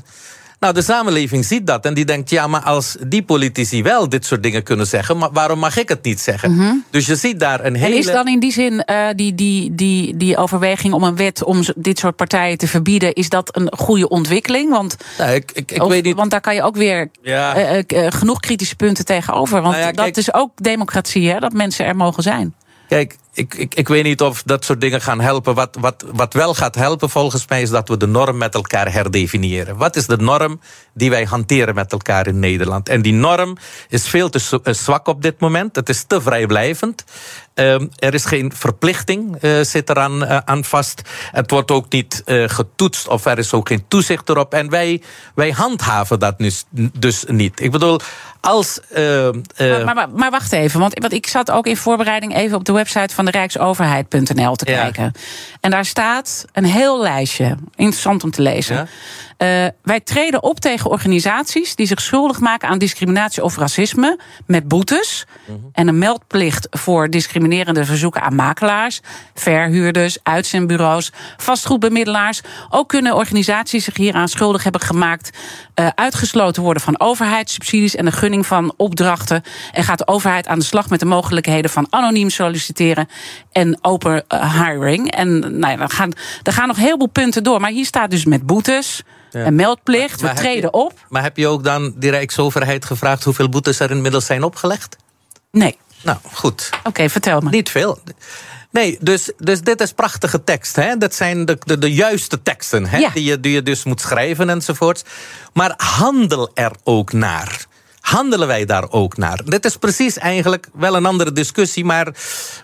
Nou, de samenleving ziet dat en die denkt: ja, maar als die politici wel dit soort dingen kunnen zeggen, maar waarom mag ik het niet zeggen? Dus je ziet daar een hele. Mhm. En is dan in die zin eh, die, die, die, die overweging om een wet om dit soort partijen te verbieden, is dat een goede ontwikkeling? Want, Nou, ik, ik, ik of- weet niet. want daar kan je ook weer Ja. eh, eh, genoeg kritische punten tegenover. Want Nou ja, dat kijk- is ook democratie, hè, dat mensen er mogen zijn. Kijk, ik, ik, ik weet niet of dat soort dingen gaan helpen. Wat, wat, wat wel gaat helpen volgens mij is dat we de norm met elkaar herdefiniëren. Wat is de norm die wij hanteren met elkaar in Nederland? En die norm is veel te eh, zwak op dit moment. Het is te vrijblijvend. Ehm, er is geen verplichting, eh, zit eraan eh, aan vast. Het wordt ook niet eh, getoetst of er is ook geen toezicht erop. En wij, wij handhaven dat dus niet. Ik bedoel, als. Maar, maar, maar, maar wacht even, want, want ik zat ook in voorbereiding even op de website van de Rijksoverheid.nl te Ja. kijken. En daar staat een heel lijstje, interessant om te lezen. Ja. Eh, wij treden op tegen organisaties die zich schuldig maken aan discriminatie of racisme met boetes Mhm. en een meldplicht voor discriminerende verzoeken aan makelaars, verhuurders, uitzendbureaus, vastgoedbemiddelaars. Ook kunnen organisaties zich hieraan schuldig hebben gemaakt, eh, uitgesloten worden van overheidssubsidies en de gunning van opdrachten. En gaat de overheid aan de slag met de mogelijkheden van anoniem solliciteren en open eh, hiring. En nou ja, er, gaan, er gaan nog heel veel punten door, maar hier staat dus met boetes. Een meldplicht, Maar we treden je- op. Maar heb je ook dan die Rijksoverheid gevraagd hoeveel boetes er inmiddels zijn opgelegd? Nee. Nou, goed. Oké, vertel me. Niet veel. Nee, dus, dus dit is prachtige tekst. Hè? Dat zijn de, de, de juiste teksten hè? Ja. Die, je, die je dus moet schrijven enzovoorts. Maar handel er ook naar. Handelen wij daar ook naar? Dit is precies eigenlijk wel een andere discussie, maar,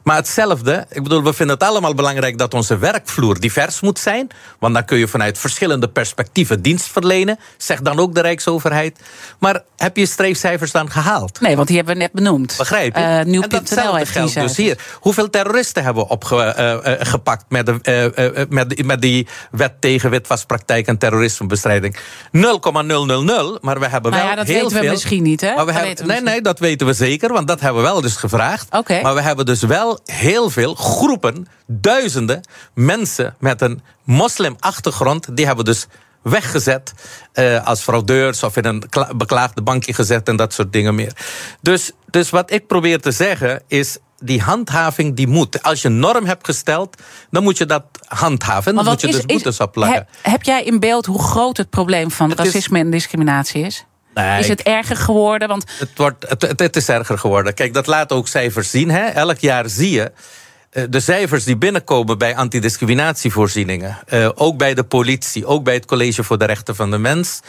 maar hetzelfde. Ik bedoel, we vinden het allemaal belangrijk dat onze werkvloer divers moet zijn. Want dan kun je vanuit verschillende perspectieven dienst verlenen. Zeg dan ook de Rijksoverheid. Maar heb je streefcijfers dan gehaald? Nee, want die hebben we net benoemd. Begrijp je? Eh, en Nieuw.nl datzelfde geldt dus hier. Hoeveel terroristen hebben we opgepakt met, de, eh, eh, met, die- met die wet tegen witwaspraktijk en terrorismebestrijding? 0,000, maar we hebben Nou wel ja, dat heel weten we veel. misschien niet, hè? Maar we hebben, nee, nee, dat weten we zeker, want dat hebben we wel dus gevraagd. Oké. Maar we hebben dus wel heel veel groepen, duizenden mensen met een moslimachtergrond, die hebben dus weggezet eh, als fraudeurs of in een kla- beklaagde bankje gezet en dat soort dingen meer. Dus, dus wat ik probeer te zeggen is. Die handhaving die moet. Als je een norm hebt gesteld, dan moet je dat handhaven. Dan moet je is- dus is- boetes opleggen. Heb, heb jij in beeld hoe groot het probleem van Het is- racisme en discriminatie is? Nee, Is het erger geworden? Want Het, wordt, het, het, het is erger geworden. Kijk, dat laat ook cijfers zien. Hè? Elk jaar zie je eh, de cijfers die binnenkomen bij antidiscriminatievoorzieningen. eh, ook bij de politie, ook bij het College voor de Rechten van de Mens.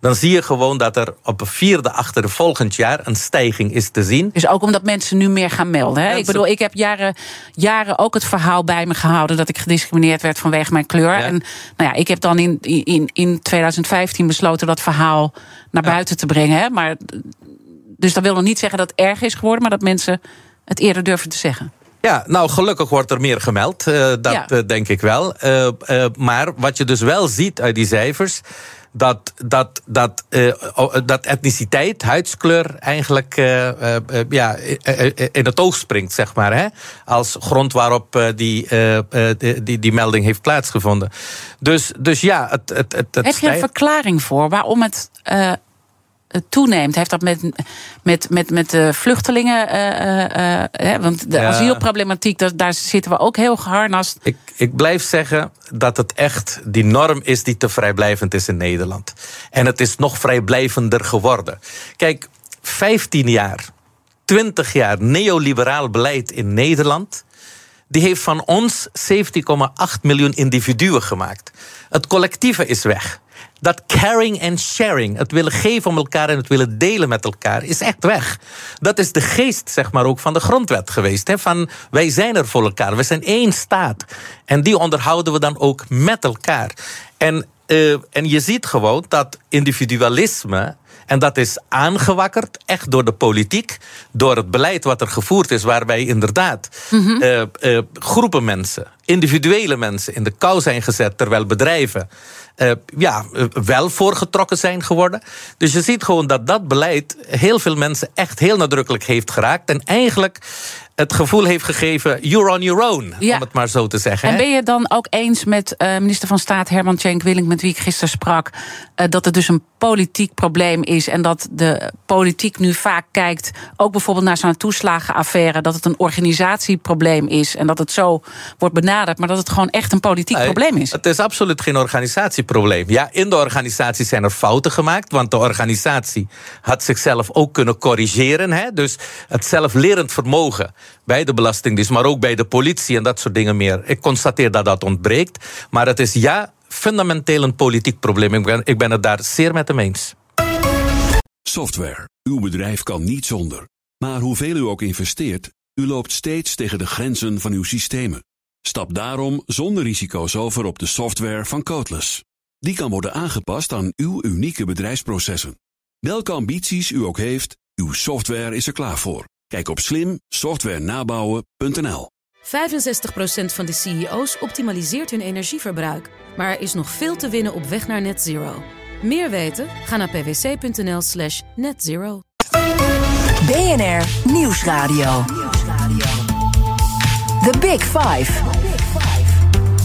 Dan zie je gewoon dat er op een vierde achter volgend jaar een stijging is te zien. Dus ook omdat mensen nu meer gaan melden. Hè? Ik bedoel, ik heb jaren, jaren ook het verhaal bij me gehouden dat ik gediscrimineerd werd vanwege mijn kleur. Ja. En nou ja, ik heb dan in, in, in 2015 besloten dat verhaal naar buiten te brengen. Hè? Maar, dus dat wil nog niet zeggen dat het erg is geworden, maar dat mensen het eerder durven te zeggen. Ja, nou gelukkig wordt er meer gemeld. eh, dat Ja. eh, denk ik wel. Eh, maar wat je dus wel ziet uit die cijfers. Dat, dat, dat, uh, dat etniciteit, huidskleur eigenlijk uh, uh, ja, in het oog springt, zeg maar. Hè? Als grond waarop die, die, die melding heeft plaatsgevonden. Dus, dus ja, het. het, het, het Heb je een verklaring voor waarom het toeneemt? Heeft dat met, met, met, met de vluchtelingen. Uh, uh, want de ja. asielproblematiek, daar, zitten we ook heel geharnast. Ik, ik blijf zeggen dat het echt die norm is die te vrijblijvend is in Nederland. En het is nog vrijblijvender geworden. Kijk, 15 jaar, 20 jaar neoliberaal beleid in Nederland. Die heeft van ons 17,8 miljoen individuen gemaakt. Het collectieve is weg dat caring en sharing, het willen geven om elkaar en het willen delen met elkaar, is echt weg. Dat is de geest, zeg maar, ook van de grondwet geweest. Hè? Van wij zijn er voor elkaar, we zijn één staat. En die onderhouden we dan ook met elkaar. En, uh, en je ziet gewoon dat individualisme. En dat is aangewakkerd, echt door de politiek, door het beleid wat er gevoerd is, waarbij inderdaad mm -hmm. uh, uh, groepen mensen, individuele mensen in de kou zijn gezet, terwijl bedrijven uh, ja, wel voorgetrokken zijn geworden. Dus je ziet gewoon dat dat beleid heel veel mensen echt heel nadrukkelijk heeft geraakt. En eigenlijk het gevoel heeft gegeven, you're on your own, ja. om het maar zo te zeggen. En ben je dan ook eens met uh, minister van Staat Herman Tjenk Willink, met wie ik gisteren sprak, uh, dat het dus een politiek probleem is en dat de politiek nu vaak kijkt, ook bijvoorbeeld naar zo'n toeslagenaffaire, dat het een organisatieprobleem is en dat het zo wordt benaderd, maar dat het gewoon echt een politiek nee, probleem is? Het is absoluut geen organisatieprobleem. Ja, in de organisatie zijn er fouten gemaakt, want de organisatie had zichzelf ook kunnen corrigeren. Hè? Dus het zelflerend vermogen bij de Belastingdienst, maar ook bij de politie en dat soort dingen meer. Ik constateer dat dat ontbreekt. Maar het is ja fundamenteel een politiek probleem. Ik ben, ik ben het daar zeer met hem eens. Software. Uw bedrijf kan niet zonder. Maar hoeveel u ook investeert, u loopt steeds tegen de grenzen van uw systemen. Stap daarom zonder risico's over op de software van Codeless. Die kan worden aangepast aan uw unieke bedrijfsprocessen. Welke ambities u ook heeft, uw software is er klaar voor. Kijk op slimsoftwarenabouwen.nl. 65% van de CEO's optimaliseert hun energieverbruik. Maar er is nog veel te winnen op weg naar net zero. Meer weten? Ga naar pwc.nl slash netzero. BNR Nieuwsradio. The Big Five.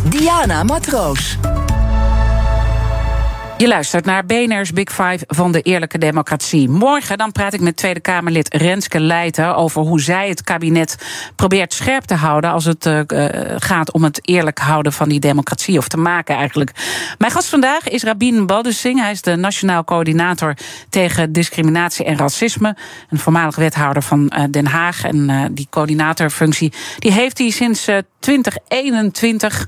Diana Matroos. Je luistert naar BNR's Big Five van de Eerlijke Democratie. Morgen dan praat ik met Tweede Kamerlid Renske Leijten over hoe zij het kabinet probeert scherp te houden als het uh, gaat om het eerlijk houden van die democratie, of te maken eigenlijk. Mijn gast vandaag is Rabin Baddusing. Hij is de Nationaal Coördinator tegen Discriminatie en Racisme. Een voormalig wethouder van uh, Den Haag. En die coördinatorfunctie die heeft hij sinds 2021.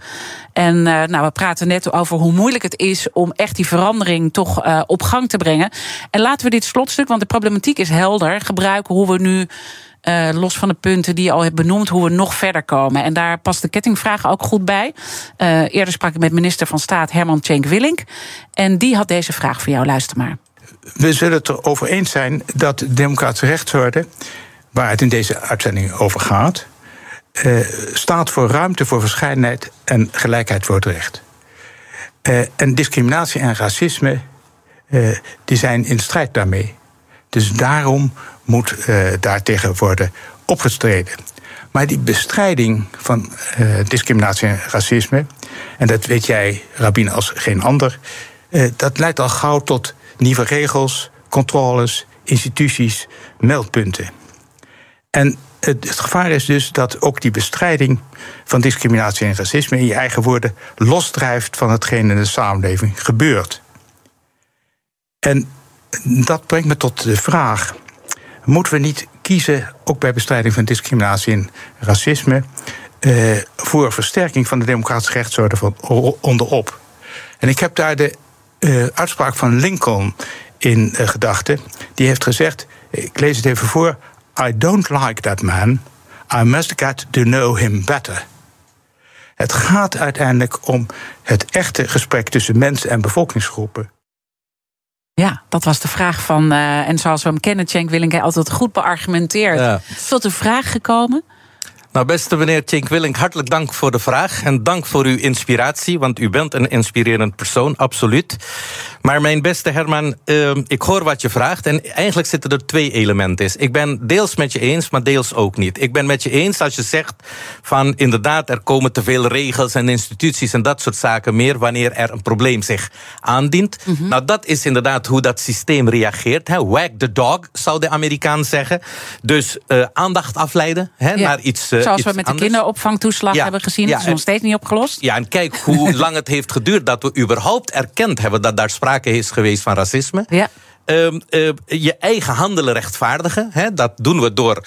En nou, we praten net over hoe moeilijk het is om echt die verandering toch uh, op gang te brengen. En laten we dit slotstuk, want de problematiek is helder, gebruiken hoe we nu. Uh, los van de punten die je al hebt benoemd, hoe we nog verder komen. En daar past de kettingvraag ook goed bij. Eerder sprak ik met minister van Staat Herman Tjenk Willink. En die had deze vraag voor jou. Luister maar. We zullen het erover eens zijn dat de democratische rechtsorde, waar het in deze uitzending over gaat, uh, staat voor ruimte voor verscheidenheid en gelijkheid voor het recht. Uh, en discriminatie en racisme uh, die zijn in strijd daarmee. Dus daarom moet daartegen worden opgestreden. Maar die bestrijding van discriminatie en racisme, en dat weet jij, Rabin, als geen ander, dat leidt al gauw tot nieuwe regels, controles, instituties, meldpunten. En het, gevaar is dus dat ook die bestrijding van discriminatie en racisme in je eigen woorden losdrijft van hetgeen in de samenleving gebeurt. En dat brengt me tot de vraag: moeten we niet kiezen, ook bij bestrijding van discriminatie en racisme, eh, voor versterking van de democratische rechtsorde van onderop? En ik heb daar de uh, uitspraak van Lincoln in uh, gedachten. Die heeft gezegd: ik lees het even voor. I don't like that man. I must get to know him better. Het gaat uiteindelijk om het echte gesprek tussen mensen en bevolkingsgroepen. Ja, dat was de vraag van. Uh, en zoals we hem kennen, Cenk Willink altijd goed beargumenteerd. Ja. Tot een vraag gekomen? Nou, beste meneer Tjink Willink, hartelijk dank voor de vraag. En dank voor uw inspiratie, want u bent een inspirerend persoon, absoluut. Maar mijn beste Herman, uh, ik hoor wat je vraagt. En eigenlijk zitten er twee elementen in. Ik ben deels met je eens, maar deels ook niet. Ik ben met je eens als je zegt van inderdaad, er komen te veel regels en instituties en dat soort zaken meer wanneer er een probleem zich aandient. Mhm. Nou, dat is inderdaad hoe dat systeem reageert. Hè. Wag the dog, zou de Amerikaan zeggen. Dus uh, aandacht afleiden hè, Ja. naar iets. uh, Zoals we met de kinderopvangtoeslag Ja. hebben gezien. Ja, dat is nog steeds niet opgelost. Ja, en kijk hoe <laughs> lang het heeft geduurd dat we überhaupt erkend hebben dat daar sprake is geweest van racisme. Ja. Ehm, eh, je eigen handelen rechtvaardigen. Hè, dat doen we door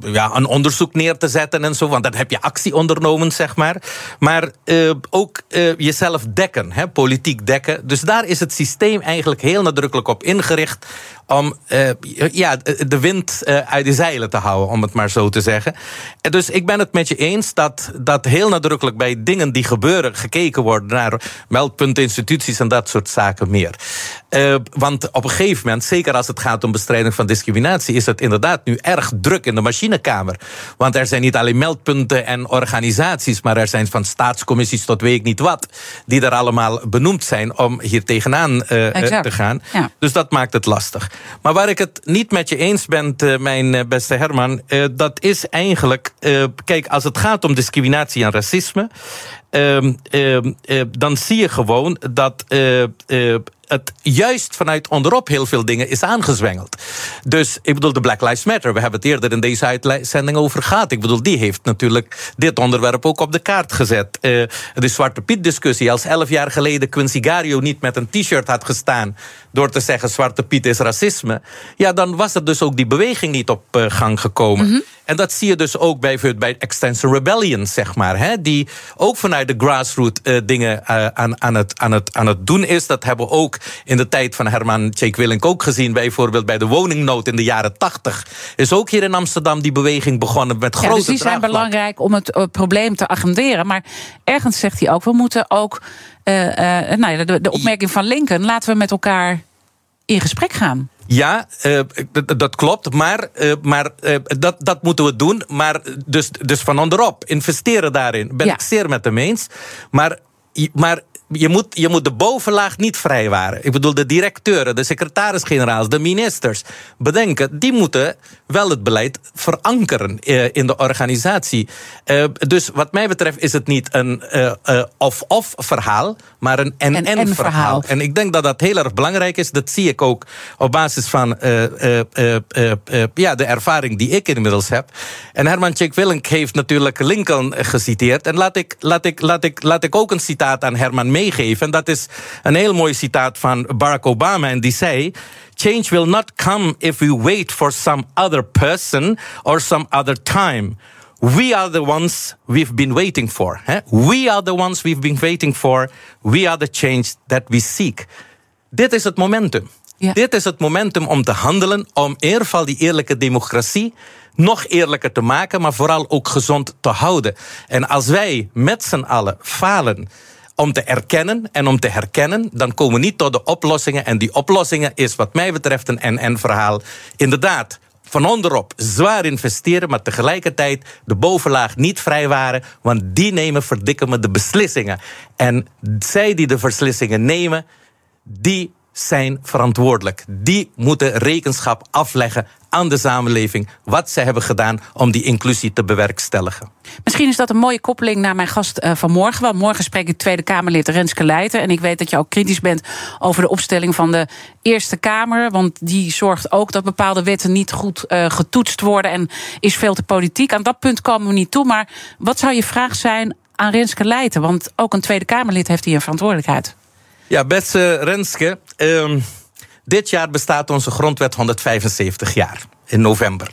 ja, een onderzoek neer te zetten en zo. Want dan heb je actie ondernomen, zeg maar. Maar eh, ook eh, jezelf dekken, hè, politiek dekken. Dus daar is het systeem eigenlijk heel nadrukkelijk op ingericht. Om eh, ja, de wind uit de zeilen te houden, om het maar zo te zeggen. En dus ik ben het met je eens dat, dat heel nadrukkelijk bij dingen die gebeuren gekeken wordt naar meldpunten, instituties en dat soort zaken meer. Want op een gegeven moment, zeker als het gaat om bestrijding van discriminatie, is het inderdaad nu erg druk in de machinekamer. Want er zijn niet alleen meldpunten en organisaties, maar er zijn van staatscommissies tot weet ik niet wat, die er allemaal benoemd zijn om hier tegenaan eh, eh, te gaan. Ja. Dus dat maakt het lastig. Maar waar ik het niet met je eens ben, eh, mijn beste Herman, dat is eigenlijk, kijk, als het gaat om discriminatie en racisme, ehm, ehm, eh, dan zie je gewoon dat het juist vanuit onderop heel veel dingen is aangezwengeld. Dus ik bedoel, de Black Lives Matter, we hebben het eerder in deze uitzending over gehad. Ik bedoel, die heeft natuurlijk dit onderwerp ook op de kaart gezet. Eh, de Zwarte Piet-discussie, als elf jaar geleden Quincy Gario niet met een t-shirt had gestaan door te zeggen Zwarte Piet is racisme, ja, dan was er dus ook die beweging niet op eh, gang gekomen. En dat zie je dus ook bijvoorbeeld bij Extension Rebellion, zeg maar. Hè, die ook vanuit de grassroots eh, dingen eh, aan, aan, het, aan, het, aan het doen is. Dat hebben we ook in de tijd van Herman Tjeek Willink ook gezien. Bijvoorbeeld bij de woningnood in de jaren tachtig. Is ook hier in Amsterdam die beweging begonnen met Ja, grote dus die zijn belangrijk om het probleem te agenderen. Maar ergens zegt hij ook, we moeten ook... eh, eh, nou ja, de, de opmerking van Lincoln, laten we met elkaar in gesprek gaan. Ja, eh, dat klopt. Maar, maar dat, dat moeten we doen. Maar dus, dus van onderop, investeren daarin. Ben Ja. ik zeer met hem eens. Maar, maar je, moet, je moet de bovenlaag niet vrijwaren. Ik bedoel, de directeuren, de secretaris-generaals, de ministers. Bedenken, die moeten wel het beleid verankeren eh, in de organisatie. Eh, dus wat mij betreft is het niet een eh, of-of verhaal, maar een en-en verhaal. En ik denk dat dat heel erg belangrijk is. Dat zie ik ook op basis van ja, de ervaring die ik inmiddels heb. En Herman Tjik Willink heeft natuurlijk Lincoln geciteerd. En laat ik, laat, ik, laat, ik, laat ik ook een citaat aan Herman meegeven. En dat is een heel mooi citaat van Barack Obama. En die zei. Change will not come if we wait for some other person or some other time. We are the ones we've been waiting for. We are the ones we've been waiting for. We are the change that we seek. Dit is het momentum. Ja. Dit is het momentum om te handelen, om in ieder geval die eerlijke democratie nog eerlijker te maken, maar vooral ook gezond te houden. En als wij met z'n allen falen om te erkennen en om te herkennen, dan komen we niet tot de oplossingen. En die oplossingen is wat mij betreft een en-en-verhaal. Inderdaad, van onderop zwaar investeren, maar tegelijkertijd de bovenlaag niet vrijwaren, want die nemen verdikken me de beslissingen. En zij die de beslissingen nemen, die zijn verantwoordelijk. Die moeten rekenschap afleggen aan de samenleving wat zij hebben gedaan om die inclusie te bewerkstelligen. Misschien is dat een mooie koppeling naar mijn gast eh, van morgen. Want morgen spreek ik Tweede Kamerlid Renske Leijten. En ik weet dat je ook kritisch bent over de opstelling van de Eerste Kamer. Want die zorgt ook dat bepaalde wetten niet goed eh, getoetst worden. En is veel te politiek. Aan dat punt komen we niet toe. Maar wat zou je vraag zijn aan Renske Leijten? Want ook een Tweede Kamerlid heeft hier een verantwoordelijkheid. Ja, beste Renske. ehm, dit jaar bestaat onze grondwet 175 jaar. In november.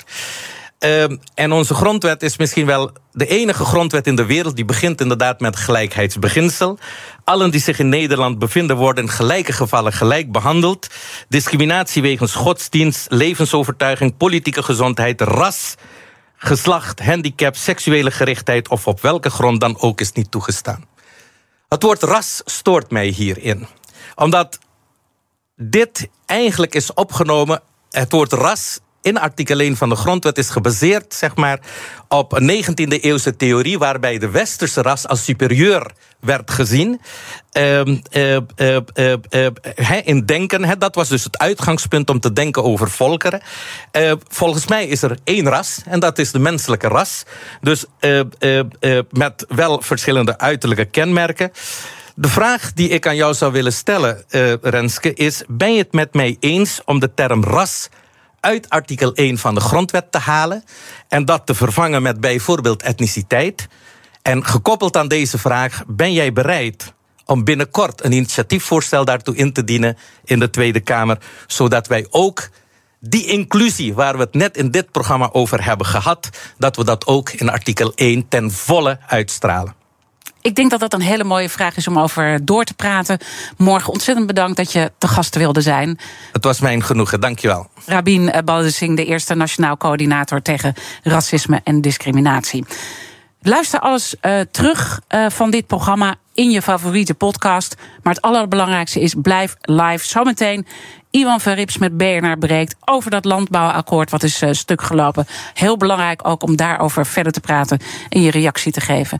Ehm, en onze grondwet is misschien wel de enige grondwet in de wereld die begint inderdaad met gelijkheidsbeginsel. Allen die zich in Nederland bevinden worden in gelijke gevallen gelijk behandeld. Discriminatie wegens godsdienst, levensovertuiging, politieke gezondheid, ras, geslacht, handicap, seksuele gerichtheid of op welke grond dan ook is niet toegestaan. Het woord ras stoort mij hierin. Omdat dit eigenlijk is opgenomen. Het woord ras in artikel 1 van de grondwet is gebaseerd zeg maar, op een 19e eeuwse theorie waarbij de westerse ras als superieur werd gezien. Uh, uh, uh, in denken, dat was dus het uitgangspunt om te denken over volkeren. volgens mij is er één ras en dat is de menselijke ras. Dus met wel verschillende uiterlijke kenmerken. De vraag die ik aan jou zou willen stellen, Renske, is: ben je het met mij eens om de term ras uit artikel 1 van de grondwet te halen en dat te vervangen met bijvoorbeeld etniciteit? En gekoppeld aan deze vraag, ben jij bereid om binnenkort een initiatiefvoorstel daartoe in te dienen in de Tweede Kamer, zodat wij ook die inclusie waar we het net in dit programma over hebben gehad, dat we dat ook in artikel 1 ten volle uitstralen? Ik denk dat dat een hele mooie vraag is om over door te praten. Morgen ontzettend bedankt dat je te gast wilde zijn. Het was mijn genoegen, dankjewel. Rabin Baldessing, de eerste nationaal coördinator tegen racisme en discriminatie. Luister alles uh, terug uh, van dit programma in je favoriete podcast. Maar het allerbelangrijkste is, blijf live. Zometeen Iwan Verrips met BNR breekt over dat landbouwakkoord wat is uh, stuk gelopen. Heel belangrijk ook om daarover verder te praten en je reactie te geven.